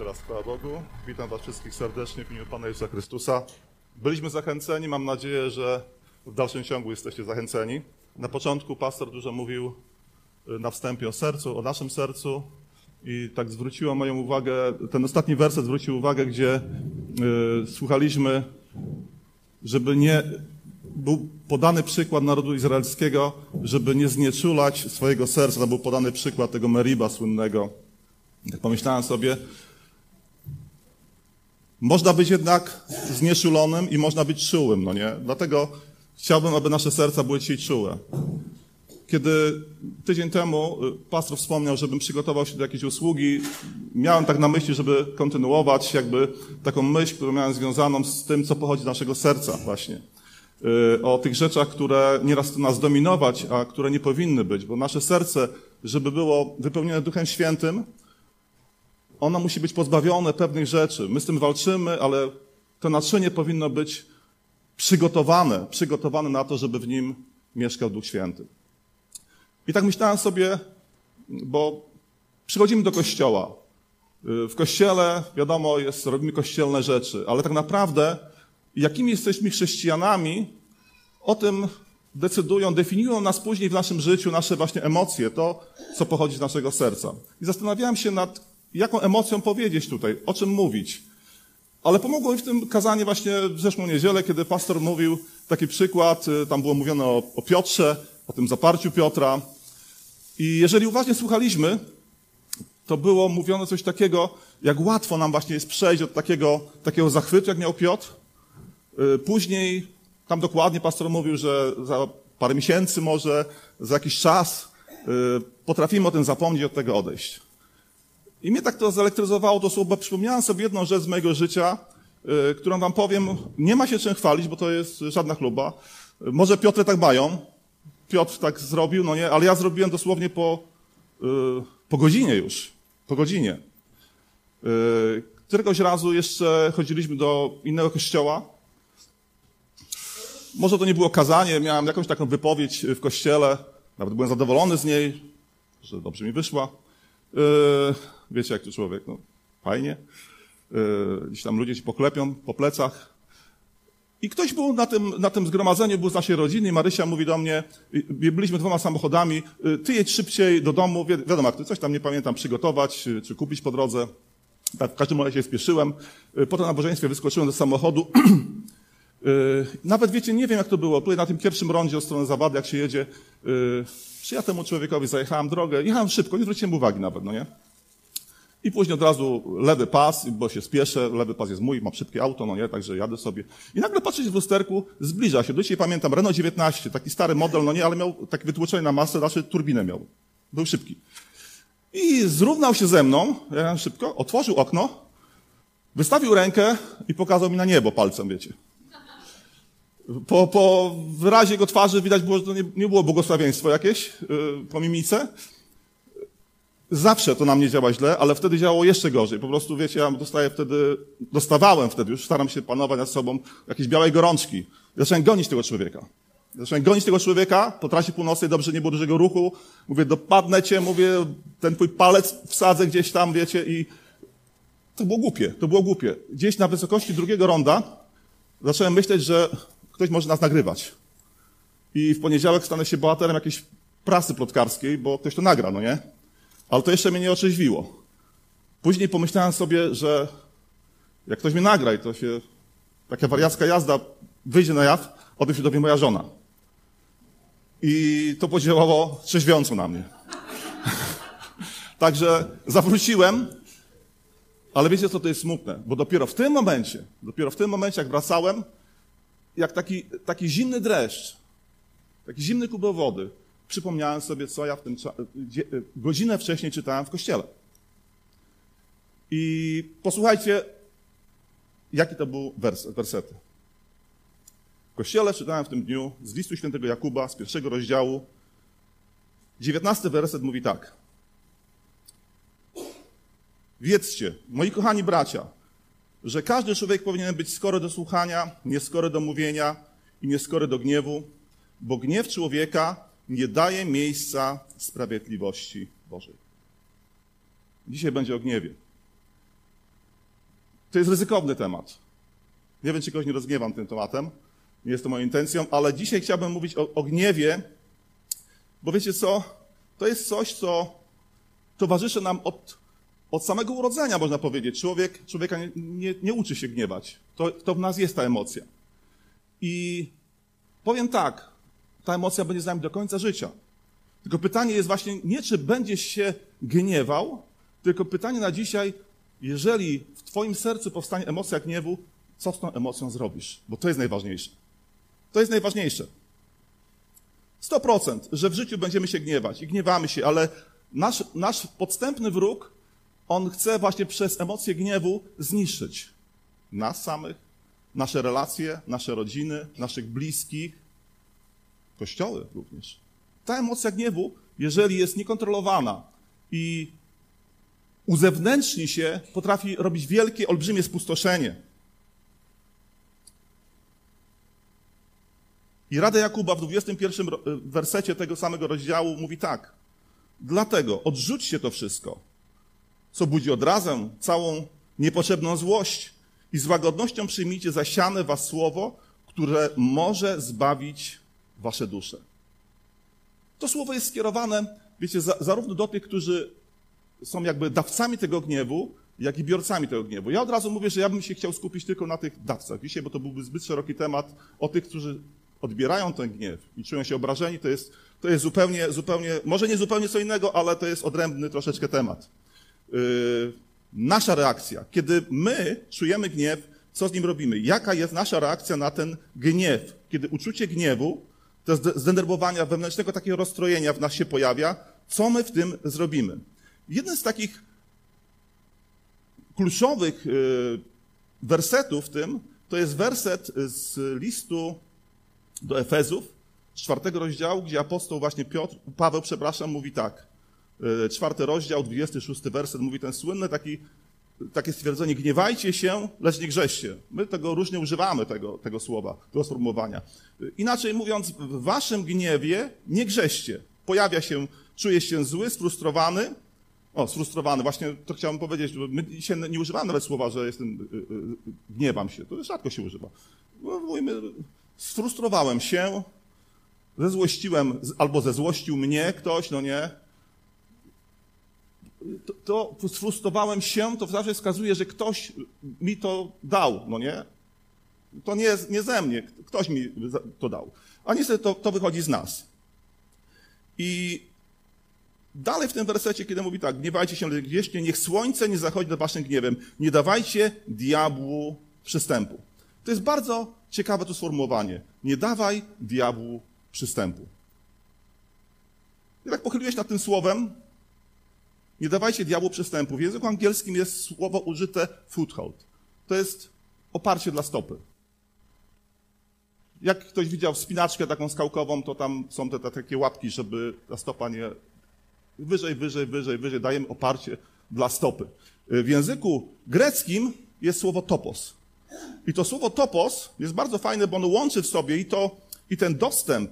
Jeszcze raz chwała Bogu. Witam Was wszystkich serdecznie w imieniu Pana Jezusa Chrystusa. Byliśmy zachęceni, mam nadzieję, że w dalszym ciągu jesteście zachęceni. Na początku pastor dużo mówił y, na wstępie o sercu, o naszym sercu i tak zwróciło moją uwagę, ten ostatni werset zwrócił uwagę, gdzie y, słuchaliśmy, żeby nie był podany przykład narodu izraelskiego, żeby nie znieczulać swojego serca. To był podany przykład tego Meriba słynnego. Tak pomyślałem sobie, można być jednak znieszulonym i można być czułym, no nie? Dlatego chciałbym, aby nasze serca były dzisiaj czułe. Kiedy tydzień temu y, pastor wspomniał, żebym przygotował się do jakiejś usługi, miałem tak na myśli, żeby kontynuować jakby taką myśl, którą miałem związaną z tym, co pochodzi z naszego serca właśnie. Y, o tych rzeczach, które nieraz nas dominować, a które nie powinny być, bo nasze serce, żeby było wypełnione Duchem Świętym, ono musi być pozbawione pewnych rzeczy. My z tym walczymy, ale to naczynie powinno być przygotowane, przygotowane na to, żeby w nim mieszkał Duch Święty. I tak myślałem sobie, bo przychodzimy do kościoła. W kościele, wiadomo, jest, robimy kościelne rzeczy, ale tak naprawdę, jakimi jesteśmy chrześcijanami, o tym decydują, definiują nas później w naszym życiu nasze właśnie emocje, to, co pochodzi z naszego serca. I zastanawiałem się nad jaką emocją powiedzieć tutaj, o czym mówić. Ale pomogło mi w tym kazanie właśnie w zeszłą niedzielę, kiedy pastor mówił taki przykład, y, tam było mówione o, o Piotrze, o tym zaparciu Piotra. I jeżeli uważnie słuchaliśmy, to było mówione coś takiego, jak łatwo nam właśnie jest przejść od takiego, takiego zachwytu, jak miał Piotr. Y, później, tam dokładnie pastor mówił, że za parę miesięcy może, za jakiś czas y, potrafimy o tym zapomnieć, od tego odejść. I mnie tak to zelektryzowało to słowo, przypomniałem sobie jedną rzecz z mojego życia, yy, którą wam powiem. Nie ma się czym chwalić, bo to jest żadna chluba. Yy, może Piotr tak mają. Piotr tak zrobił, no nie, ale ja zrobiłem dosłownie po, yy, po godzinie już. Po godzinie. Yy, któregoś razu jeszcze chodziliśmy do innego kościoła. Może to nie było kazanie, miałem jakąś taką wypowiedź w kościele. Nawet byłem zadowolony z niej, że dobrze mi wyszła. Yy, wiecie, jak to człowiek, no, fajnie. Yy, gdzieś tam ludzie ci poklepią po plecach. I ktoś był na tym, na tym zgromadzeniu, był z naszej rodziny i Marysia mówi do mnie, byliśmy dwoma samochodami, yy, ty jedź szybciej do domu, wi wiadomo, jak ty coś tam, nie pamiętam, przygotować, czy kupić po drodze. Tak, w każdym razie spieszyłem. Po to nabożeństwie wyskoczyłem do samochodu. Nawet wiecie, nie wiem jak to było. Tutaj na tym pierwszym rondzie od strony Zawady, jak się jedzie, czy ja temu człowiekowi zajechałem drogę, jechałem szybko, nie zwróciłem uwagi nawet, no nie? I później od razu lewy pas, bo się spieszę, lewy pas jest mój, mam szybkie auto, no nie, także jadę sobie. I nagle patrzę w lusterku, zbliża się. Do dzisiaj pamiętam, Renault 19, taki stary model, no nie, ale miał takie wytłoczenie na masę, znaczy turbinę miał. Był szybki. I zrównał się ze mną, ja szybko, otworzył okno, wystawił rękę i pokazał mi na niebo palcem, wiecie. Po, po wyrazie jego twarzy widać było, że to nie, nie było błogosławieństwo jakieś yy, po mimice. Zawsze to na mnie działa źle, ale wtedy działało jeszcze gorzej. Po prostu, wiecie, ja dostaję wtedy, dostawałem wtedy, już staram się panować nad sobą, jakieś białej gorączki. Zacząłem gonić tego człowieka. Zacząłem gonić tego człowieka po trasie północnej, dobrze nie było dużego ruchu. Mówię, dopadnę cię, mówię, ten twój palec wsadzę gdzieś tam, wiecie, i to było głupie, to było głupie. Gdzieś na wysokości drugiego ronda zacząłem myśleć, że ktoś może nas nagrywać. I w poniedziałek stanę się bohaterem jakiejś prasy plotkarskiej, bo ktoś to nagra, no nie? Ale to jeszcze mnie nie otrzeźwiło. Później pomyślałem sobie, że jak ktoś mnie nagra i to się, taka wariacka jazda wyjdzie na jaw, o tym się dowie moja żona. I to podziałało trzeźwiąco na mnie. Także zawróciłem, ale wiecie co to jest smutne? Bo dopiero w tym momencie, dopiero w tym momencie, jak wracałem, jak taki, taki zimny dreszcz, taki zimny kubeł wody, przypomniałem sobie, co ja w tym godzinę wcześniej czytałem w kościele. I posłuchajcie, jaki to był werset, wersety. W kościele czytałem w tym dniu z listu świętego Jakuba z pierwszego rozdziału. Dziewiętnasty werset mówi tak. Wiedzcie, moi kochani bracia, że każdy człowiek powinien być skory do słuchania, nieskory do mówienia i nieskory do gniewu, bo gniew człowieka nie daje miejsca sprawiedliwości Bożej. Dzisiaj będzie o gniewie. To jest ryzykowny temat. Nie wiem, czy kogoś nie rozgniewam tym tematem. Nie jest to moją intencją, ale dzisiaj chciałbym mówić o, o gniewie, bo wiecie co? To jest coś, co towarzyszy nam od, od samego urodzenia, można powiedzieć. Człowiek, człowieka nie, nie, nie uczy się gniewać. To, to w nas jest ta emocja. I powiem tak, ta emocja będzie z nami do końca życia. Tylko pytanie jest właśnie nie, czy będziesz się gniewał, tylko pytanie na dzisiaj, jeżeli w Twoim sercu powstanie emocja gniewu, co z tą emocją zrobisz? Bo to jest najważniejsze. To jest najważniejsze. 100%, że w życiu będziemy się gniewać i gniewamy się, ale nasz, nasz podstępny wróg, on chce właśnie przez emocje gniewu zniszczyć nas samych, nasze relacje, nasze rodziny, naszych bliskich, kościoły również. Ta emocja gniewu, jeżeli jest niekontrolowana i uzewnętrzni się, potrafi robić wielkie, olbrzymie spustoszenie. I Rada Jakuba w 21 wersecie tego samego rozdziału mówi tak. Dlatego odrzućcie to wszystko, co budzi odrazę, całą niepotrzebną złość i z łagodnością przyjmijcie zasiane was słowo, które może zbawić wasze dusze. To słowo jest skierowane, wiecie, za, zarówno do tych, którzy są jakby dawcami tego gniewu, jak i biorcami tego gniewu. Ja od razu mówię, że ja bym się chciał skupić tylko na tych dawcach dzisiaj, bo to byłby zbyt szeroki temat o tych, którzy odbierają ten gniew i czują się obrażeni, to jest, to jest zupełnie, zupełnie, może nie zupełnie co innego, ale to jest odrębny troszeczkę temat. Yy, nasza reakcja, kiedy my czujemy gniew, co z nim robimy? Jaka jest nasza reakcja na ten gniew? Kiedy uczucie gniewu, to zdenerwowania, wewnętrznego takiego rozstrojenia w nas się pojawia, co my w tym zrobimy? Jeden z takich kluczowych yy, wersetów w tym, to jest werset z listu do Efezów, z czwartego rozdziału, gdzie apostoł właśnie Piotr, Paweł, przepraszam, mówi tak. E, czwarty rozdział, 26 werset, mówi ten słynny taki, takie stwierdzenie, gniewajcie się, lecz nie grzeście. My tego różnie używamy, tego, tego słowa, tego sformułowania. E, inaczej mówiąc, w waszym gniewie nie grzeście. Pojawia się, czuje się zły, sfrustrowany, o, sfrustrowany, właśnie to chciałem powiedzieć, my dzisiaj nie używamy nawet słowa, że jestem, e, gniewam się, to rzadko się używa. Mówimy, sfrustrowałem się, zezłościłem, albo zezłościł mnie ktoś, no nie. To, to sfrustrowałem się, to zawsze wskazuje, że ktoś mi to dał, no nie. To nie, nie ze mnie, ktoś mi to dał. A niestety to, to wychodzi z nas. I dalej w tym wersecie, kiedy mówi tak, gniewajcie się, gdzieście, niech słońce nie zachodzi nad waszym gniewem, nie dawajcie diabłu przystępu. To jest bardzo ciekawe to sformułowanie. Nie dawaj diabłu przystępu. Jak pochyliłeś nad tym słowem, nie dawajcie diabłu przystępu. W języku angielskim jest słowo użyte foothold. To jest oparcie dla stopy. Jak ktoś widział wspinaczkę taką skałkową, to tam są te, te takie łapki, żeby ta stopa nie... Wyżej, wyżej, wyżej, wyżej. Dajemy oparcie dla stopy. W języku greckim jest słowo topos. I to słowo topos jest bardzo fajne, bo ono łączy w sobie i to, i ten dostęp,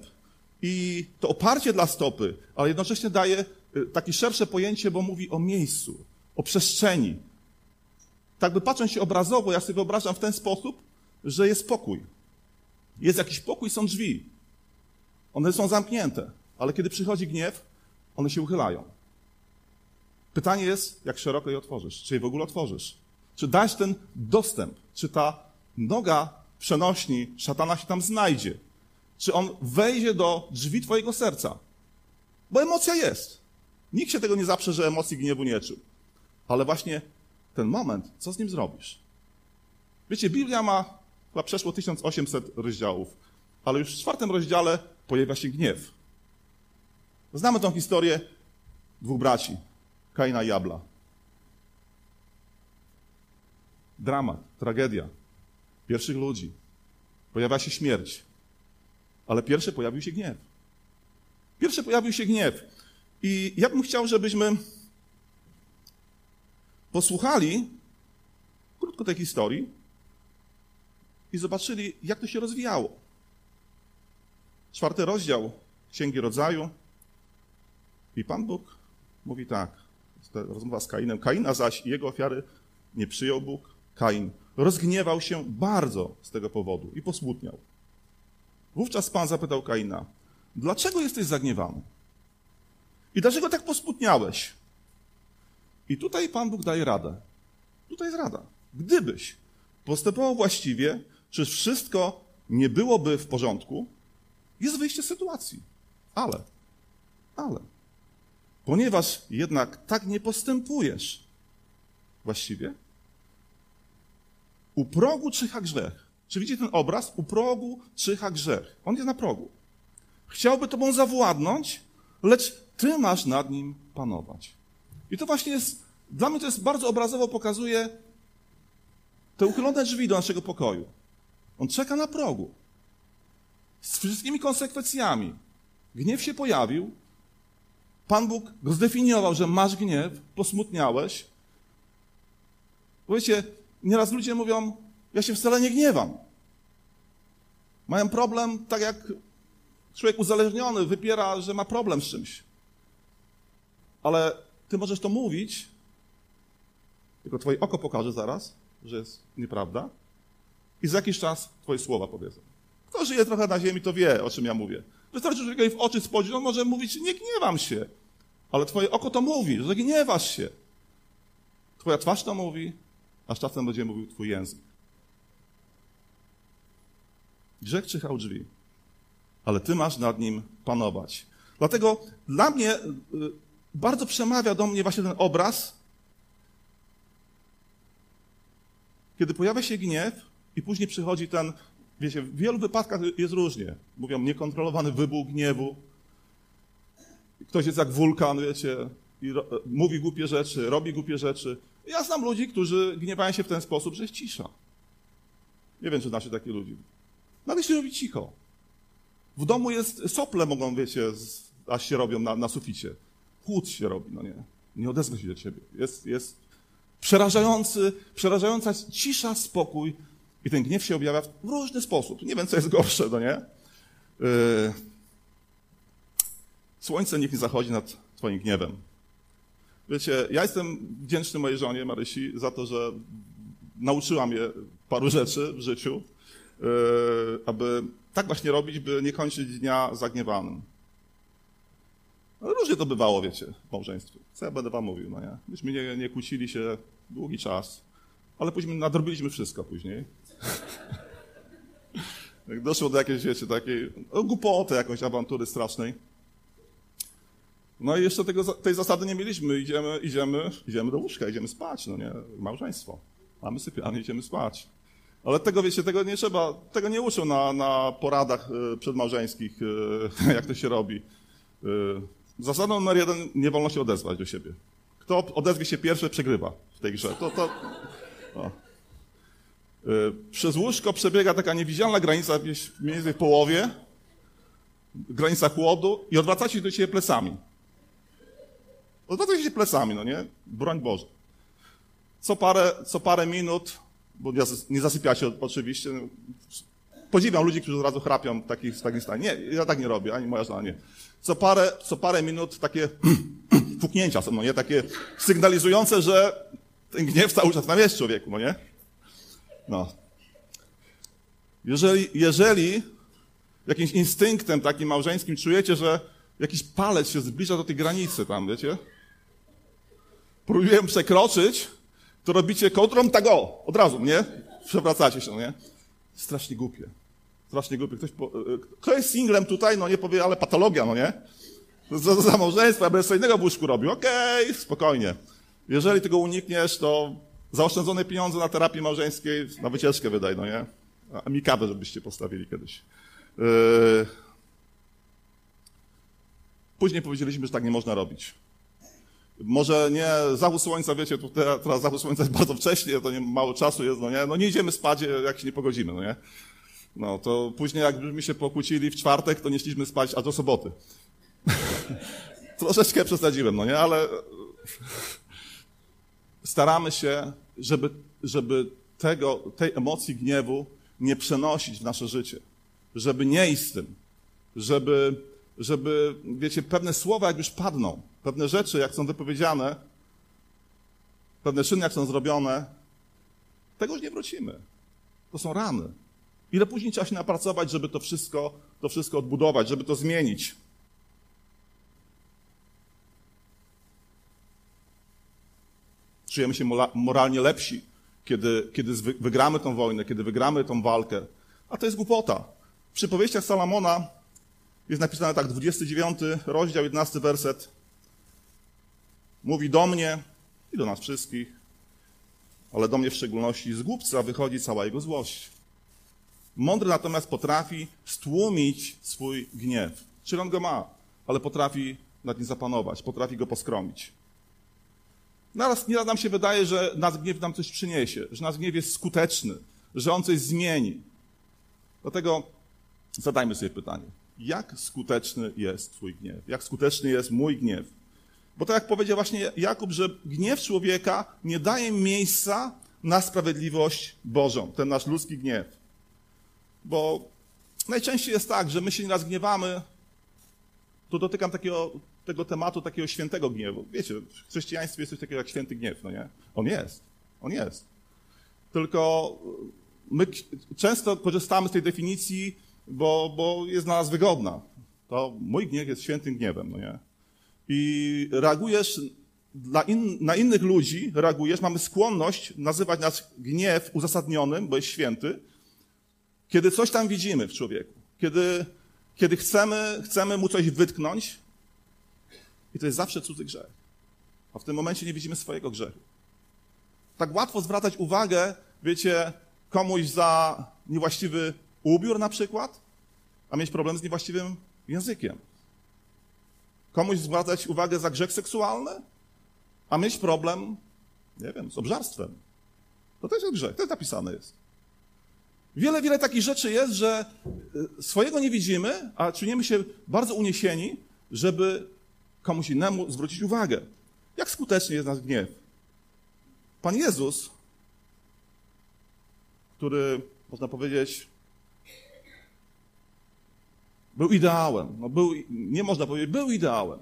i to oparcie dla stopy, ale jednocześnie daje takie szersze pojęcie, bo mówi o miejscu, o przestrzeni. Tak by patrząc się obrazowo, ja sobie wyobrażam w ten sposób, że jest pokój. Jest jakiś pokój, są drzwi. One są zamknięte, ale kiedy przychodzi gniew, one się uchylają. Pytanie jest, jak szeroko je otworzysz? Czy je w ogóle otworzysz? Czy dasz ten dostęp? Czy ta noga przenośni szatana się tam znajdzie? Czy on wejdzie do drzwi twojego serca? Bo emocja jest. Nikt się tego nie zaprze, że emocji gniewu nie czuł. Ale właśnie ten moment, co z nim zrobisz? Wiecie, Biblia ma chyba przeszło 1800 rozdziałów, ale już w czwartym rozdziale pojawia się gniew. Znamy tą historię dwóch braci, Kaina i Abla. dramat, tragedia pierwszych ludzi. Pojawia się śmierć. Ale pierwszy pojawił się gniew. Pierwszy pojawił się gniew. I ja bym chciał, żebyśmy posłuchali krótko tej historii i zobaczyli, jak to się rozwijało. Czwarty rozdział Księgi Rodzaju. I Pan Bóg mówi tak, rozmowa z Kainem. Kaina zaś i jego ofiary nie przyjął Bóg, Kain, rozgniewał się bardzo z tego powodu i posmutniał. Wówczas Pan zapytał Kaina, dlaczego jesteś zagniewany? I dlaczego tak posmutniałeś? I tutaj Pan Bóg daje radę. Tutaj jest rada. Gdybyś postępował właściwie, czy wszystko nie byłoby w porządku, jest wyjście z sytuacji. Ale, ale, ponieważ jednak tak nie postępujesz właściwie, u progu czyha grzech. Czy widzicie ten obraz? U progu czyha grzech. On jest na progu. Chciałby tobą zawładnąć, lecz ty masz nad nim panować. I to właśnie jest, dla mnie to jest bardzo obrazowo pokazuje te uchylone drzwi do naszego pokoju. On czeka na progu. Z wszystkimi konsekwencjami. Gniew się pojawił. Pan Bóg go zdefiniował, że masz gniew, posmutniałeś. Wiecie, nieraz ludzie mówią, ja się wcale nie gniewam. Mają problem, tak jak człowiek uzależniony wypiera, że ma problem z czymś. Ale ty możesz to mówić, tylko twoje oko pokaże zaraz, że jest nieprawda i za jakiś czas twoje słowa powiedzą. Kto żyje trochę na ziemi, to wie, o czym ja mówię. Wystarczy, że człowiek w oczy spojrzy, on może mówić, nie gniewam się. Ale twoje oko to mówi, że gniewasz się. Twoja twarz to mówi, a z czasem będzie mówił twój język. Grzech czyhał drzwi, ale ty masz nad nim panować. Dlatego dla mnie y, bardzo przemawia do mnie właśnie ten obraz, kiedy pojawia się gniew i później przychodzi ten, wiecie, w wielu wypadkach jest różnie. Mówią niekontrolowany wybuch gniewu. Ktoś jest jak wulkan, wiecie, i ro, mówi głupie rzeczy, robi głupie rzeczy. Ja znam ludzi, którzy gniewają się w ten sposób, że jest cisza. Nie wiem, czy znacie takich ludzi. Nagle się robi cicho. W domu jest, sople mogą, wiecie, aż się robią na, na suficie. Chłód się robi, no nie. Nie odezwę się do ciebie. Jest, jest przerażający, przerażająca cisza, spokój i ten gniew się objawia w różny sposób. Nie wiem, co jest gorsze, no nie? Yy... Słońce niech nie zachodzi nad twoim gniewem. Wiecie, ja jestem wdzięczny mojej żonie Marysi za to, że nauczyła mnie paru rzeczy w życiu, yy, aby tak właśnie robić, by nie kończyć dnia zagniewanym. Różnie to bywało, wiecie, w małżeństwie. Co ja będę wam mówił, no nie? Myśmy nie, nie kłócili się długi czas, ale później nadrobiliśmy wszystko później. Jak doszło do jakiejś, wiecie, takiej no, głupoty, jakąś awantury strasznej. No i jeszcze tego, tej zasady nie mieliśmy. Idziemy, idziemy, idziemy do łóżka, idziemy spać, no nie? Małżeństwo. Mamy sypialnię, idziemy spać. Ale tego, wiecie, tego nie trzeba, tego nie uczą na, na poradach y, przedmałżeńskich, y, jak to się robi. Y, zasadą numer jeden, nie wolno się odezwać do siebie. Kto odezwie się pierwszy, przegrywa w tej grze. To, to, Przez łóżko przebiega taka niewidzialna granica, mniej więcej w połowie, granica chłodu i odwracacie się do siebie plecami. Odwracacie się plecami, no nie? Broń Boże. Co parę, co parę minut bo nie zasypiacie oczywiście. Podziwiam ludzi, którzy od razu chrapią w takich, w takim stanie. Nie, ja tak nie robię, ani moja żona nie. Co parę, co parę minut takie puknięcia są, no nie? Takie sygnalizujące, że ten gniew cały czas tam jest człowieku, no nie? No. Jeżeli, jeżeli jakimś instynktem takim małżeńskim czujecie, że jakiś palec się zbliża do tej granicy tam, wiecie? Próbuję przekroczyć, to robicie kontrą tak o, od razu, nie? Przewracacie się, no nie? Strasznie głupie. Strasznie głupie. Ktoś po, e, kto jest singlem tutaj, no nie powie, ale patologia, no nie? Za, za małżeństwo, ja będę sobie innego w łóżku robił. Okej, okay, spokojnie. Jeżeli tego unikniesz, to zaoszczędzone pieniądze na terapii małżeńskiej na wycieczkę wydaj, no nie? A mi kawę, żebyście postawili kiedyś. Yy... Później powiedzieliśmy, że tak nie można robić. Może nie zachód słońca, wiecie, tu teraz zachód słońca jest bardzo wcześnie, to nie mało czasu jest, no nie? No nie idziemy spać, jak się nie pogodzimy, no nie? No to później jakbyśmy się pokłócili w czwartek, to nie szliśmy spać aż do soboty. Troszeczkę przesadziłem, no nie? Ale staramy się, żeby, żeby tego, tej emocji gniewu nie przenosić w nasze życie. Żeby nie iść z tym. Żeby, żeby, wiecie, pewne słowa jak już padną, pewne rzeczy, jak są wypowiedziane, pewne czyny, jak są zrobione, tego już nie wrócimy. To są rany. Ile później trzeba się napracować, żeby to wszystko, to wszystko odbudować, żeby to zmienić. Czujemy się moralnie lepsi, kiedy, kiedy wygramy tą wojnę, kiedy wygramy tą walkę. A to jest głupota. W przypowieściach Salamona jest napisane tak, 29 rozdział, 11 werset. Mówi do mnie i do nas wszystkich, ale do mnie w szczególności, z głupca wychodzi cała jego złość. Mądry natomiast potrafi stłumić swój gniew. Czyli on go ma, ale potrafi nad nim zapanować, potrafi go poskromić. Naraz, nieraz nam się wydaje, że nasz gniew nam coś przyniesie, że nasz gniew jest skuteczny, że on coś zmieni. Dlatego zadajmy sobie pytanie, jak skuteczny jest Twój gniew? Jak skuteczny jest mój gniew? Bo tak jak powiedział właśnie Jakub, że gniew człowieka nie daje miejsca na sprawiedliwość Bożą, ten nasz ludzki gniew. Bo najczęściej jest tak, że my się nieraz gniewamy, to dotykam takiego, tego tematu takiego świętego gniewu. Wiecie, w chrześcijaństwie jest coś takiego jak święty gniew, no nie? On jest. On jest. Tylko my często korzystamy z tej definicji, bo, bo jest dla nas wygodna. To mój gniew jest świętym gniewem, no nie? I reagujesz in, na innych ludzi, reagujesz, mamy skłonność nazywać nasz gniew uzasadnionym, bo jest święty, kiedy coś tam widzimy w człowieku, kiedy, kiedy chcemy, chcemy mu coś wytknąć i to jest zawsze cudzy grzech. A w tym momencie nie widzimy swojego grzechu. Tak łatwo zwracać uwagę, wiecie, komuś za niewłaściwy ubiór na przykład, a mieć problem z niewłaściwym językiem. Komuś zwracać uwagę za grzech seksualny, a mieć problem, nie wiem, z obżarstwem. To też jest grzech, jest napisane jest. Wiele, wiele takich rzeczy jest, że y, swojego nie widzimy, a czujemy się bardzo uniesieni, żeby komuś innemu zwrócić uwagę. Jak skutecznie jest nasz gniew? Pan Jezus, który, można powiedzieć, był ideałem. No był, nie można powiedzieć, był ideałem.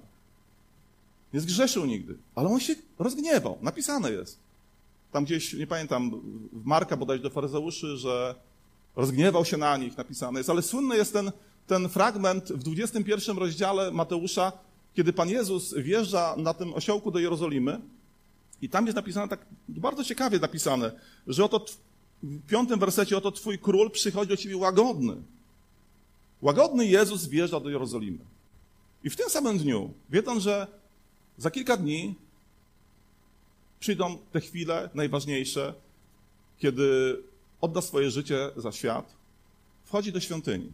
Nie zgrzeszył nigdy, ale on się rozgniewał. Napisane jest. Tam gdzieś, nie pamiętam, w Marka bodajże do faryzeuszy, że rozgniewał się na nich, napisane jest. Ale słynny jest ten, ten fragment w 21 rozdziale Mateusza, kiedy Pan Jezus wjeżdża na tym osiołku do Jerozolimy i tam jest napisane tak bardzo ciekawie napisane, że oto w piątym wersecie oto Twój król przychodzi do Ciebie łagodny. Łagodny Jezus wjeżdża do Jerozolimy. I w tym samym dniu, wiedząc, że za kilka dni przyjdą te chwile najważniejsze, kiedy odda swoje życie za świat, wchodzi do świątyni.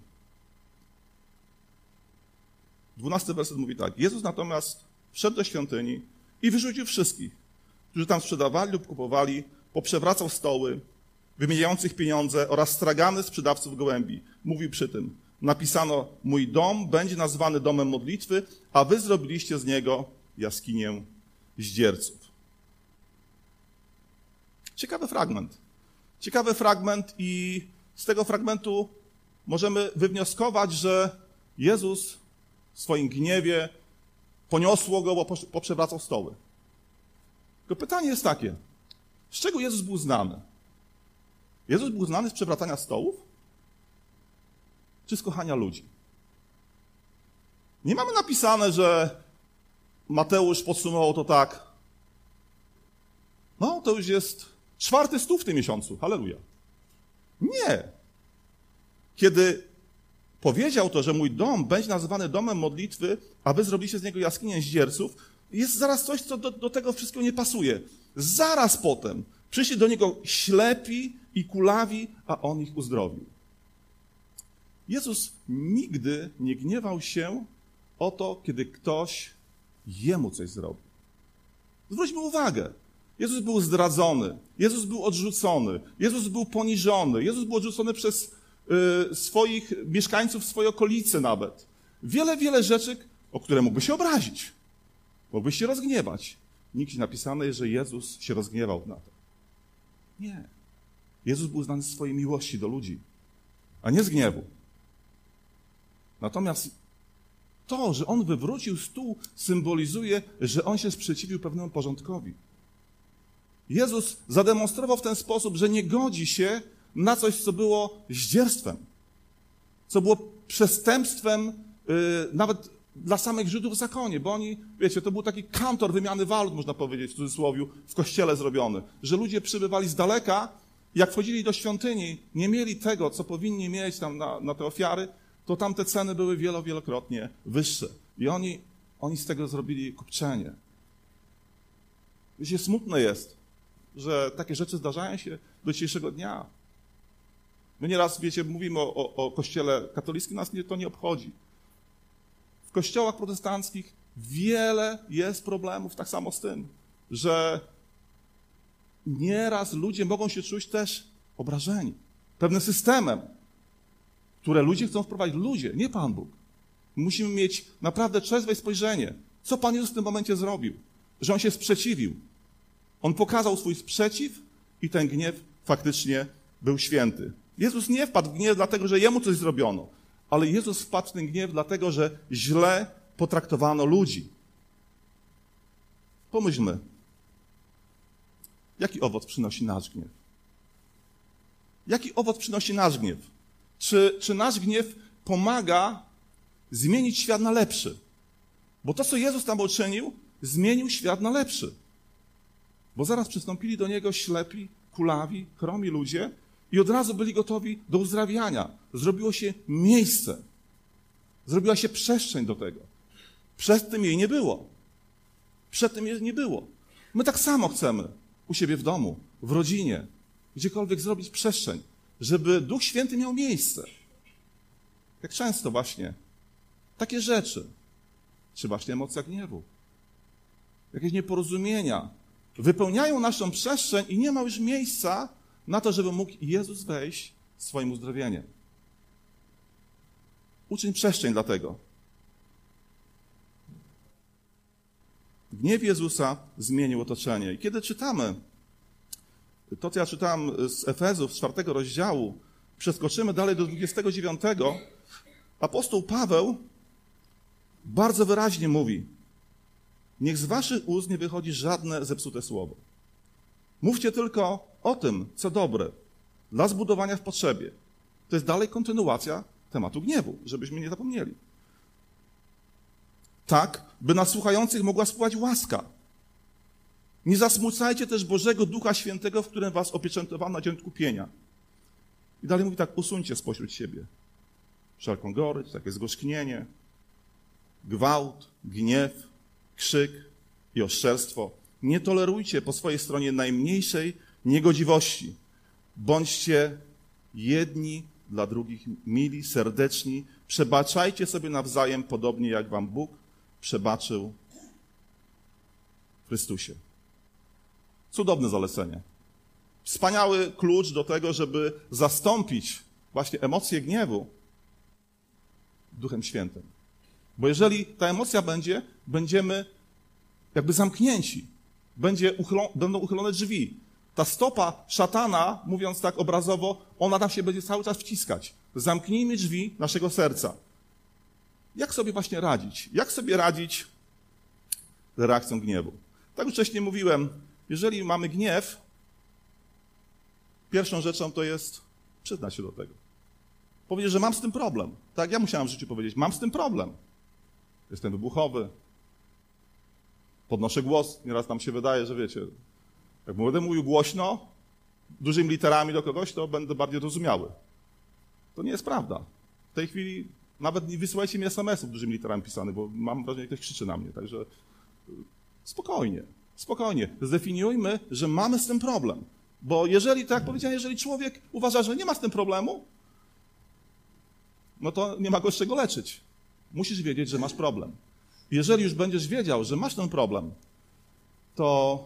Dwunasty werset mówi tak. Jezus natomiast wszedł do świątyni i wyrzucił wszystkich, którzy tam sprzedawali lub kupowali, poprzewracał stoły, wymieniających pieniądze oraz stragany sprzedawców gołębi. Mówił przy tym, napisano: Mój dom będzie nazwany domem modlitwy, a wy zrobiliście z niego jaskinię zdzierców. Ciekawy fragment. Ciekawy fragment, i z tego fragmentu możemy wywnioskować, że Jezus w swoim gniewie poniosło go, bo poprzewracał stoły. Tylko pytanie jest takie: z czego Jezus był znany? Jezus był znany z przewracania stołów? czy z kochania ludzi. Nie mamy napisane, że Mateusz podsumował to tak. No, to już jest czwarty stół w tym miesiącu. Halleluja. Nie. Kiedy powiedział to, że mój dom będzie nazywany domem modlitwy, a wy zrobiliście z niego jaskinię zdzierców, jest zaraz coś, co do, do tego wszystkiego nie pasuje. Zaraz potem przyszli do niego ślepi i kulawi, a on ich uzdrowił. Jezus nigdy nie gniewał się o to, kiedy ktoś jemu coś zrobił. Zwróćmy uwagę. Jezus był zdradzony, Jezus był odrzucony, Jezus był poniżony, Jezus był odrzucony przez y, swoich mieszkańców swojej okolicy nawet. Wiele, wiele rzeczy, o które mógłby się obrazić, mógłby się rozgniewać. Nigdzie napisane jest, że Jezus się rozgniewał na to. Nie. Jezus był znany z swojej miłości do ludzi, a nie z gniewu. Natomiast to, że on wywrócił stół, symbolizuje, że on się sprzeciwił pewnemu porządkowi. Jezus zademonstrował w ten sposób, że nie godzi się na coś, co było zdzierstwem, co było przestępstwem yy, nawet dla samych Żydów w zakonie, bo oni, wiecie, to był taki kantor wymiany walut, można powiedzieć w cudzysłowie, w kościele zrobiony, że ludzie przybywali z daleka, jak wchodzili do świątyni, nie mieli tego, co powinni mieć tam na, na te ofiary, to tam te ceny były wielo, wielokrotnie wyższe. I oni, oni z tego zrobili kupczenie. Wiecie, smutne jest, że takie rzeczy zdarzają się do dzisiejszego dnia. My nieraz, wiecie, mówimy o, o, o kościele katolickim, nas nie, to nie obchodzi. W kościołach protestanckich wiele jest problemów tak samo z tym, że nieraz ludzie mogą się czuć też obrażeni pewnym systemem, które ludzie chcą wprowadzić. Ludzie, nie Pan Bóg. Musimy mieć naprawdę trzeźwe spojrzenie. Co Pan Jezus w tym momencie zrobił? Że On się sprzeciwił. On pokazał swój sprzeciw i ten gniew faktycznie był święty. Jezus nie wpadł w gniew dlatego, że Jemu coś zrobiono, ale Jezus wpadł w ten gniew dlatego, że źle potraktowano ludzi. Pomyślmy, jaki owoc przynosi nasz gniew? Jaki owoc przynosi nasz gniew? Czy, czy nasz gniew pomaga zmienić świat na lepszy? Bo to, co Jezus tam uczynił, zmienił świat na lepszy. Bo zaraz przystąpili do Niego ślepi, kulawi, chromi ludzie i od razu byli gotowi do uzdrawiania. Zrobiło się miejsce. Zrobiła się przestrzeń do tego. Przed tym jej nie było. Przed tym jej nie było. My tak samo chcemy u siebie w domu, w rodzinie, gdziekolwiek zrobić przestrzeń, żeby Duch Święty miał miejsce. Jak często właśnie takie rzeczy, czy właśnie emocja gniewu, jakieś nieporozumienia, wypełniają naszą przestrzeń i nie ma już miejsca na to, żeby mógł Jezus wejść swoim uzdrowieniem. Uczyń przestrzeń dla tego. Gniew Jezusa zmienił otoczenie. I kiedy czytamy to, co ja czytałem z Efezów, z czwartego rozdziału, przeskoczymy dalej do 29, apostoł Paweł bardzo wyraźnie mówi, niech z waszych ust nie wychodzi żadne zepsute słowo. Mówcie tylko o tym, co dobre, dla zbudowania w potrzebie. To jest dalej kontynuacja tematu gniewu, żebyśmy nie zapomnieli. Tak, by na słuchających mogła spływać łaska. Nie zasmucajcie też Bożego Ducha Świętego, w którym was opieczętowano na dzień kupienia. I dalej mówi tak, usuńcie spośród siebie wszelką gorycz, takie zgorzknienie, gwałt, gniew, krzyk i oszczerstwo. Nie tolerujcie po swojej stronie najmniejszej niegodziwości. Bądźcie jedni dla drugich mili, serdeczni. Przebaczajcie sobie nawzajem, podobnie jak wam Bóg przebaczył w Chrystusie. Cudowne zalecenie. Wspaniały klucz do tego, żeby zastąpić właśnie emocje gniewu Duchem Świętym. Bo jeżeli ta emocja będzie, będziemy jakby zamknięci. Będzie będą uchylone drzwi. Ta stopa szatana, mówiąc tak obrazowo, ona tam się będzie cały czas wciskać. Zamknijmy drzwi naszego serca. Jak sobie właśnie radzić? Jak sobie radzić z reakcją gniewu? Tak już wcześniej mówiłem, jeżeli mamy gniew, pierwszą rzeczą to jest przyznać się do tego. Powiedzieć, że mam z tym problem. Tak, ja musiałem w życiu powiedzieć, mam z tym problem. Jestem wybuchowy. Podnoszę głos. Nieraz nam się wydaje, że wiecie, jak będę mówił głośno, dużymi literami do kogoś, to będę bardziej rozumiały. To nie jest prawda. W tej chwili nawet nie wysyłajcie mi SMS-ów dużymi literami pisanych, bo mam wrażenie, że ktoś krzyczy na mnie. Także spokojnie. Spokojnie, zdefiniujmy, że mamy z tym problem. Bo jeżeli, tak jak powiedziałem, jeżeli człowiek uważa, że nie ma z tym problemu, no to nie ma go z czego leczyć. Musisz wiedzieć, że masz problem. Jeżeli już będziesz wiedział, że masz ten problem, to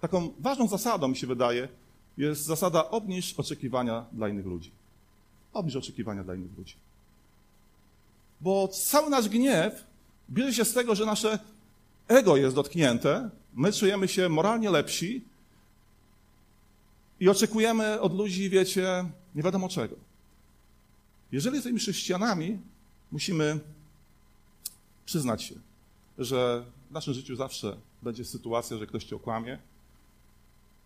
taką ważną zasadą, mi się wydaje, jest zasada obniż oczekiwania dla innych ludzi. Obniż oczekiwania dla innych ludzi. Bo cały nasz gniew bierze się z tego, że nasze ego jest dotknięte, my czujemy się moralnie lepsi i oczekujemy od ludzi, wiecie, nie wiadomo czego. Jeżeli jesteśmy chrześcijanami, musimy przyznać się, że w naszym życiu zawsze będzie sytuacja, że ktoś cię okłamie,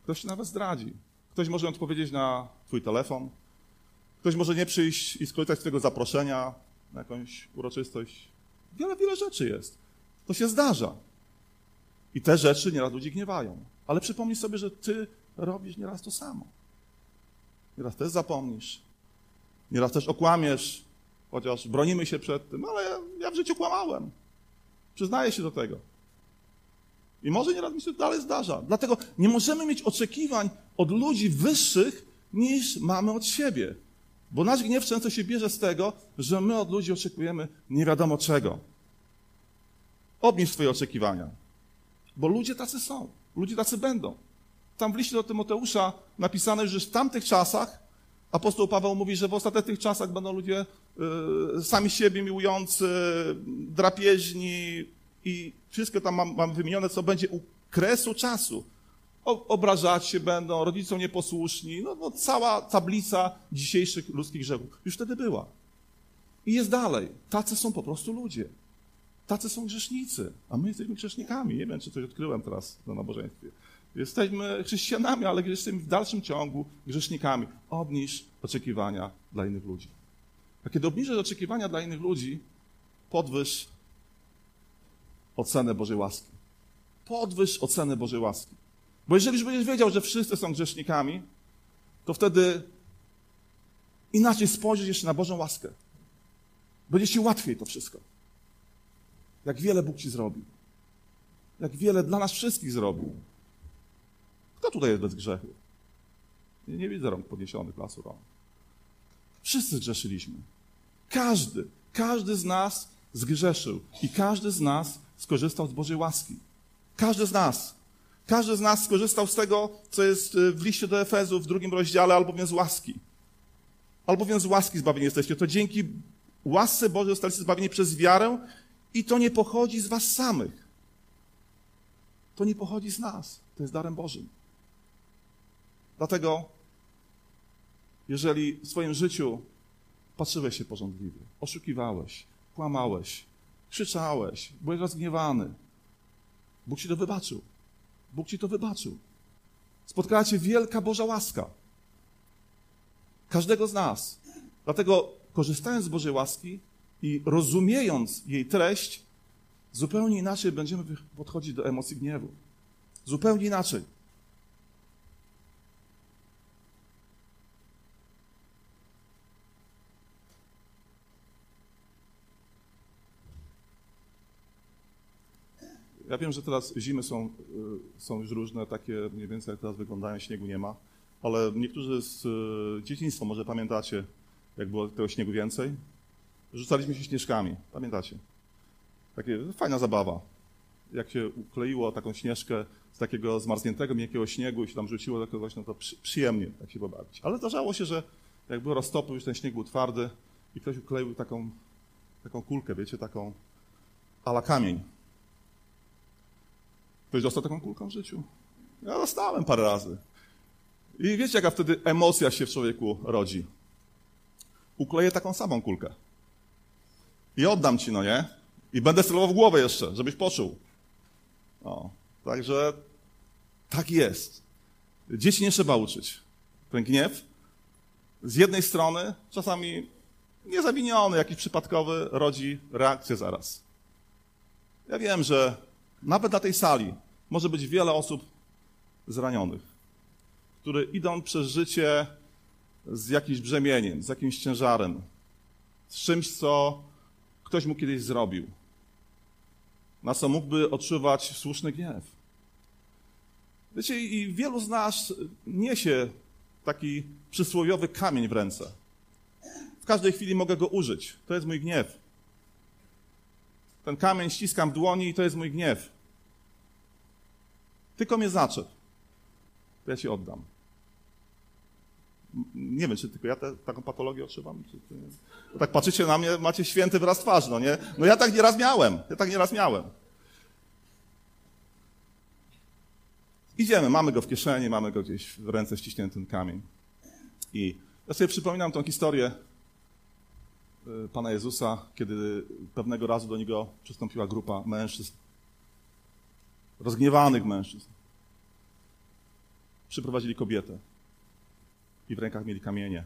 Ktoś się nawet zdradzi. Ktoś może odpowiedzieć na twój telefon. Ktoś może nie przyjść i skorzystać z tego zaproszenia na jakąś uroczystość. Wiele, wiele rzeczy jest. To się zdarza. I te rzeczy nieraz ludzi gniewają. Ale przypomnij sobie, że ty robisz nieraz to samo. Nieraz też zapomnisz. Nieraz też okłamiesz, chociaż bronimy się przed tym, ale ja, w życiu kłamałem. Przyznaję się do tego. I może nieraz mi się dalej zdarza. Dlatego nie możemy mieć oczekiwań od ludzi wyższych niż mamy od siebie. Bo nasz gniew często się bierze z tego, że my od ludzi oczekujemy nie wiadomo czego. Obniż swoje oczekiwania. Bo ludzie tacy są. Ludzie tacy będą. Tam w liście do Tymoteusza napisane, że w tamtych czasach apostoł Paweł mówi, że w ostatnich czasach będą ludzie y, sami siebie miłujący, drapieżni i wszystko tam mam, mam wymienione, co będzie u kresu czasu. O, obrażać się będą, rodzicom nieposłuszni, no, no cała tablica dzisiejszych ludzkich grzechów już wtedy była. I jest dalej. Tacy są po prostu ludzie. Tacy są grzesznicy, a my jesteśmy grzesznikami. Nie wiem, czy coś odkryłem teraz na nabożeństwie. Jesteśmy chrześcijanami, ale jesteśmy w dalszym ciągu grzesznikami. Obniż oczekiwania dla innych ludzi. A kiedy obniżasz oczekiwania dla innych ludzi, podwyż ocenę Bożej łaski. Podwyż ocenę Bożej łaski. Bo jeżeli już będziesz wiedział, że wszyscy są grzesznikami, to wtedy inaczej spojrzysz jeszcze na Bożą łaskę. Będzie ci łatwiej to wszystko. Jak wiele Bóg ci zrobił. Jak wiele dla nas wszystkich zrobił. Kto tutaj jest bez grzechu? Nie, nie widzę rąk podniesionych lasu rąk. Wszyscy zgrzeszyliśmy. Każdy, każdy z nas zgrzeszył i każdy z nas skorzystał z Bożej łaski. Każdy z nas. Każdy z nas skorzystał z tego, co jest y, w liście do Efezu w drugim rozdziale, albowiem z łaski. Albowiem z łaski zbawieni jesteście. To dzięki łasce Bożej zostaliście zbawieni przez wiarę i to nie pochodzi z was samych. To nie pochodzi z nas. To jest darem Bożym. Dlatego, jeżeli w swoim życiu patrzyłeś się porządliwie, oszukiwałeś, kłamałeś, krzyczałeś, byłeś rozgniewany, Bóg ci to wybaczył. Bóg ci to wybaczył. Spotkała cię wielka Boża łaska. Każdego z nas. Dlatego, korzystając z Bożej łaski i rozumiejąc jej treść, zupełnie inaczej będziemy podchodzić do emocji gniewu. Zupełnie inaczej. Ja wiem, że teraz zimy są, y, są już różne, takie mniej więcej jak teraz wyglądają, śniegu nie ma, ale niektórzy z y, dzieciństwa może pamiętacie, jak było tego śniegu więcej. Rzucaliśmy się śnieżkami, pamiętacie? Takie fajna zabawa. Jak się ukleiło taką śnieżkę z takiego zmarzniętego, miękkiego śniegu i się tam rzuciło, to właśnie to przy, przyjemnie tak się pobawić. Ale zdarzało się, że jak było roztopu, już ten śnieg był twardy i ktoś ukleił taką, taką kulkę, wiecie, taką ala kamień. Ktoś dostał taką kulkę w życiu? Ja dostałem parę razy. I wiecie, jaka wtedy emocja się w człowieku rodzi? Ukleję taką samą kulkę. I oddam ci, no nie? I będę celował w głowę jeszcze, żebyś poczuł. O, także tak jest. Dzieci nie trzeba uczyć. Ten gniew z jednej strony, czasami niezawiniony, jakiś przypadkowy, rodzi reakcję zaraz. Ja wiem, że nawet na tej sali może być wiele osób zranionych, które idą przez życie z jakimś brzemieniem, z jakimś ciężarem, z czymś, co ktoś mu kiedyś zrobił, na co mógłby odczuwać słuszny gniew. Wiecie, i wielu z nas niesie taki przysłowiowy kamień w ręce. W każdej chwili mogę go użyć. To jest mój gniew. Ten kamień ściskam w dłoni i to jest mój gniew. Tylko mnie zaczep. To ja ci oddam. Nie wiem, czy tylko ja te, taką patologię odczuwam. Czy, czy tak patrzycie na mnie, macie święty wyraz twarzy, no nie? No ja tak nieraz miałem. Ja tak nieraz miałem. Idziemy, mamy go w kieszeni, mamy go gdzieś w ręce ściśnięty ten kamień. I ja sobie przypominam tą historię y, Pana Jezusa, kiedy pewnego razu do niego przystąpiła grupa mężczyzn rozgniewanych mężczyzn. przyprowadzili kobietę i w rękach mieli kamienie.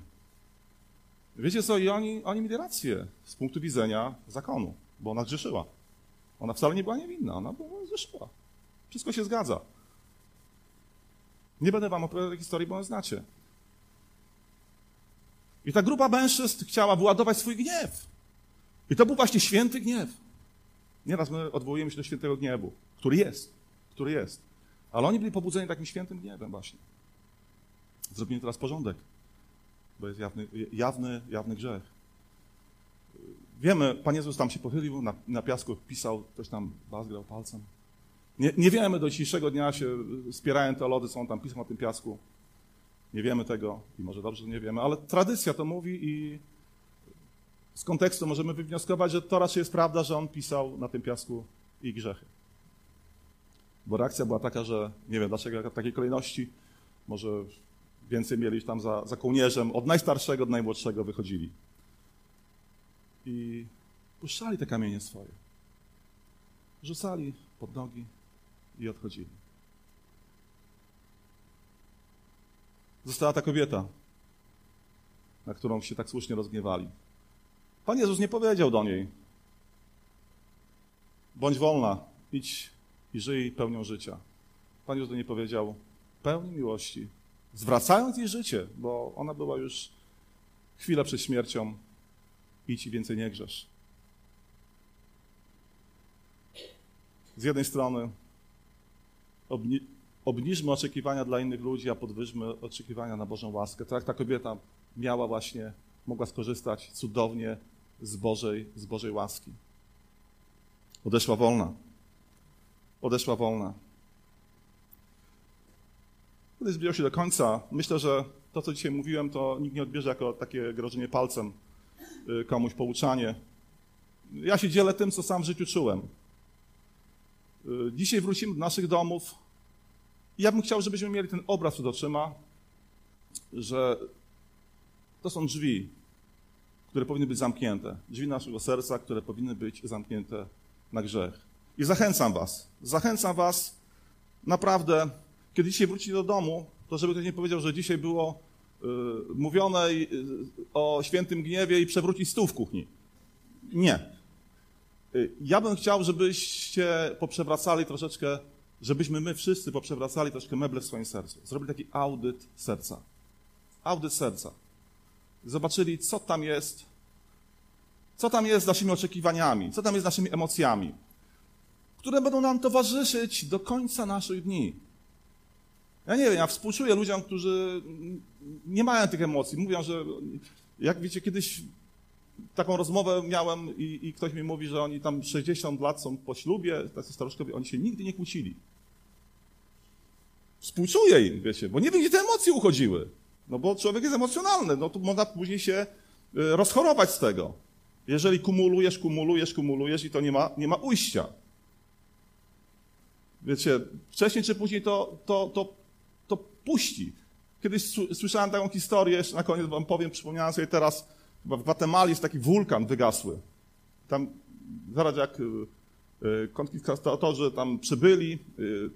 Wiecie co, i oni, oni mieli rację z punktu widzenia zakonu, bo ona grzeszyła. Ona wcale nie była niewinna, ona była grzeszyła. Wszystko się zgadza. Nie będę wam opowiadał tej historii, bo ją znacie. I ta grupa mężczyzn chciała wyładować swój gniew. I to był właśnie święty gniew. Nieraz my odwołujemy się do świętego gniewu, który jest, który jest. Ale oni byli pobudzeni takim świętym gniewem właśnie. Zrobimy teraz porządek, bo jest jawny, jawny, jawny grzech. Wiemy, Pan Jezus tam się pochylił, na, na piasku pisał, ktoś tam bazgrał palcem. Nie, nie wiemy, do dzisiejszego dnia się spierają teolodzy, są tam pisma na tym piasku. Nie wiemy tego i może dobrze, że nie wiemy, ale tradycja to mówi i z kontekstu możemy wywnioskować, że to raczej jest prawda, że on pisał na tym piasku i grzechy. Bo reakcja była taka, że nie wiem dlaczego w takiej kolejności, może więcej mieli tam za, za kołnierzem, od najstarszego do najmłodszego wychodzili. I puszczali te kamienie swoje. Rzucali pod nogi i odchodzili. Została ta kobieta, na którą się tak słusznie rozgniewali. Pan Jezus nie powiedział do niej: bądź wolna, idź i żyj pełnią życia. Pan Jezus do niej powiedział: pełni miłości, zwracając jej życie, bo ona była już chwilę przed śmiercią, idź i więcej nie grzesz. Z jednej strony obni obniżmy oczekiwania dla innych ludzi, a podwyżmy oczekiwania na Bożą łaskę. Tak ta kobieta miała właśnie, mogła skorzystać cudownie z Bożej, z Bożej łaski. Odeszła wolna. Odeszła wolna. Kiedy zbliżał się do końca, myślę, że to, co dzisiaj mówiłem, to nikt nie odbierze jako takie grożenie palcem y, komuś, pouczanie. Ja się dzielę tym, co sam w życiu czułem. Y, dzisiaj wrócimy do naszych domów. Ja bym chciał, żebyśmy mieli ten obraz przed oczyma, że to są drzwi, które powinny być zamknięte. Drzwi naszego serca, które powinny być zamknięte na grzech. I zachęcam Was, zachęcam Was naprawdę, kiedy dzisiaj wrócicie do domu, to żeby ktoś nie powiedział, że dzisiaj było y, mówione y, o świętym gniewie i przewrócić stół w kuchni. Nie. Y, ja bym chciał, żebyście poprzewracali troszeczkę, żebyśmy my wszyscy poprzewracali troszkę meble w swoim sercu. Zrobili taki audyt serca. Audyt serca zobaczyli, co tam jest, co tam jest z naszymi oczekiwaniami, co tam jest z naszymi emocjami, które będą nam towarzyszyć do końca naszych dni. Ja nie wiem, ja współczuję ludziom, którzy nie mają tych emocji. Mówią, że jak wiecie, kiedyś taką rozmowę miałem i, i, ktoś mi mówi, że oni tam 60 lat są po ślubie, tacy staruszkowie, oni się nigdy nie kłócili. Współczuję im, wiecie, bo nie wiem, gdzie te emocje uchodziły. No bo człowiek jest emocjonalny, no to można później się y, rozchorować z tego. Jeżeli kumulujesz, kumulujesz, kumulujesz i to nie ma, nie ma ujścia. Wiecie, wcześniej czy później to, to, to, to puści. Kiedyś słyszałem taką historię, jeszcze na koniec wam powiem, przypomniałem sobie teraz, chyba w Gwatemali jest taki wulkan wygasły. Tam, zaraz jak y, y, konkwistatorzy tam przybyli,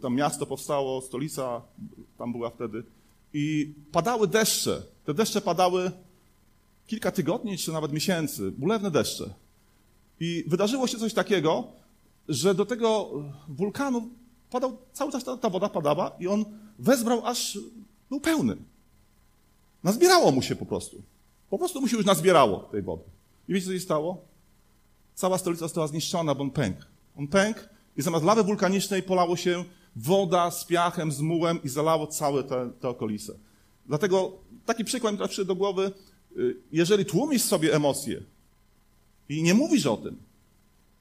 tam miasto powstało, stolica tam była wtedy, i padały deszcze. Te deszcze padały kilka tygodni, czy nawet miesięcy, ulewne deszcze. I wydarzyło się coś takiego, że do tego wulkanu padał, cały czas ta, ta woda padała i on wezbrał aż był pełny. Nazbierało mu się po prostu. Po prostu mu się już nazbierało tej wody. I wiecie, co się stało? Cała stolica została zniszczona, bo on pękł. On pękł i zamiast lawy wulkanicznej polało się woda z piachem, z mułem i zalało całe te, te okolice. Dlatego taki przykład mi przyszedł do głowy, y, jeżeli tłumisz sobie emocje i nie mówisz o tym,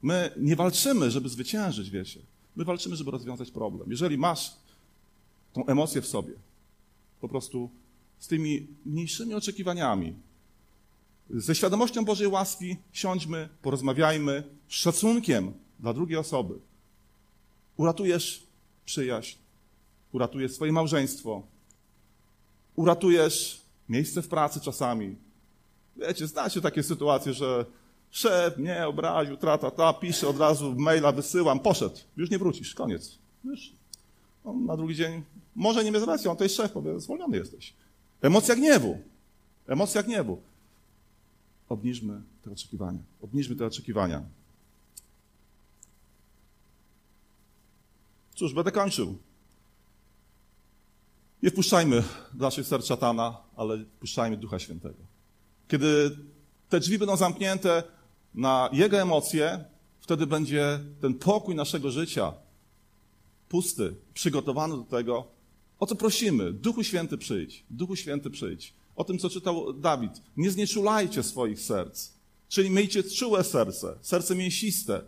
my nie walczymy, żeby zwyciężyć, wiecie. My walczymy, żeby rozwiązać problem. Jeżeli masz tą emocję w sobie, po prostu z tymi mniejszymi oczekiwaniami, ze świadomością Bożej łaski siądźmy, porozmawiajmy z szacunkiem dla drugiej osoby. Uratujesz przyjaźń, uratujesz swoje małżeństwo, uratujesz miejsce w pracy czasami. Wiecie, znacie takie sytuacje, że szef mnie obraził, trata, ta, pisze od razu maila, wysyłam, poszedł, już nie wrócisz, koniec. Już On na drugi dzień może nie mieć racji, on to jest szef, powie, zwolniony jesteś. Emocja gniewu. Emocja gniewu. Obniżmy te oczekiwania. Obniżmy te oczekiwania. Cóż, będę kończył. Nie wpuszczajmy do naszych serc szatana, ale wpuszczajmy Ducha Świętego. Kiedy te drzwi będą zamknięte na Jego emocje, wtedy będzie ten pokój naszego życia pusty, przygotowany do tego, o co prosimy. Duchu Święty przyjdź, Duchu Święty przyjdź. O tym, co czytał Dawid. Nie znieczulajcie swoich serc. Czyli miejcie czułe serce, serce mięsiste.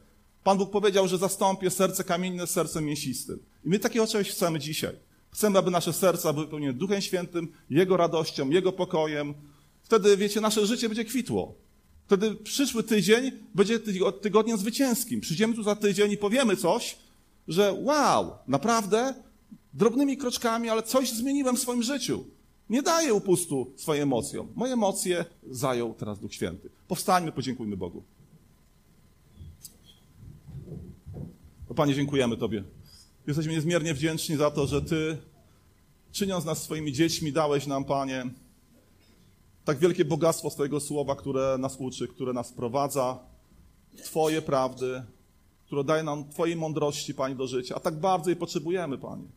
Pan Bóg powiedział, że zastąpię serce kamienne sercem mięsistym. I my takiego czegoś chcemy dzisiaj. Chcemy, aby nasze serca były wypełnione Duchem Świętym, Jego radością, Jego pokojem. Wtedy, wiecie, nasze życie będzie kwitło. Wtedy przyszły tydzień będzie tygodniem zwycięskim. Przyjdziemy tu za tydzień i powiemy coś, że wow, naprawdę drobnymi kroczkami, ale coś zmieniłem w swoim życiu. Nie daję upustu swoim emocjom. Moje emocje zajął teraz Duch Święty. Powstańmy, podziękujmy Bogu. O Panie, dziękujemy Tobie. Jesteśmy niezmiernie wdzięczni za to, że Ty, czyniąc nas swoimi dziećmi, dałeś nam, Panie, tak wielkie bogactwo swojego słowa, które nas uczy, które nas prowadza Twoje prawdy, które daje nam Twojej mądrości, Panie, do życia. A tak bardzo jej potrzebujemy, Panie.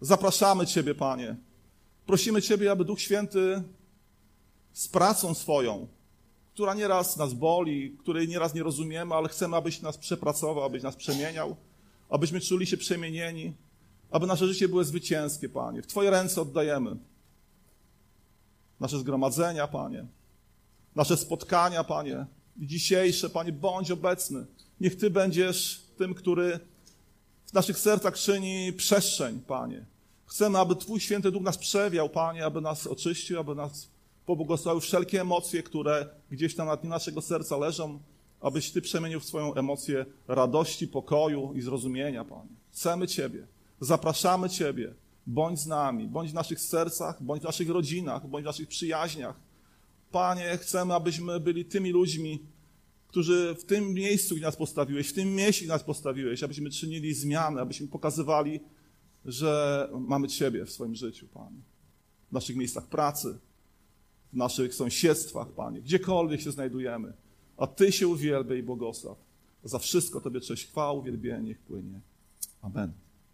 Zapraszamy Ciebie, Panie. Prosimy Ciebie, aby Duch Święty z pracą swoją, która nieraz nas boli, której nieraz nie rozumiemy, ale chcemy, abyś nas przepracował, abyś nas przemieniał, abyśmy czuli się przemienieni, aby nasze życie było zwycięskie, Panie. W Twoje ręce oddajemy nasze zgromadzenia, Panie, nasze spotkania, Panie, dzisiejsze, Panie, bądź obecny. Niech Ty będziesz tym, który w naszych sercach czyni przestrzeń, Panie. Chcemy, aby Twój święty duch nas przewiał, Panie, aby nas oczyścił, aby nas pobłogosławił wszelkie emocje, które gdzieś tam na dnie naszego serca leżą, abyś Ty przemienił w swoją emocję radości, pokoju i zrozumienia, Panie. Chcemy Ciebie, zapraszamy Ciebie, bądź z nami, bądź w naszych sercach, bądź w naszych rodzinach, bądź w naszych przyjaźniach. Panie, chcemy, abyśmy byli tymi ludźmi, którzy w tym miejscu, gdzie nas postawiłeś, w tym mieście, gdzie nas postawiłeś, abyśmy czynili zmiany, abyśmy pokazywali, że mamy Ciebie w swoim życiu, Panie. W naszych miejscach pracy, w naszych sąsiedztwach, Panie, gdziekolwiek się znajdujemy. A Ty się uwielbiaj i błogosław. Za wszystko Tobie cześć, chwała, uwielbienie, płynie. Amen.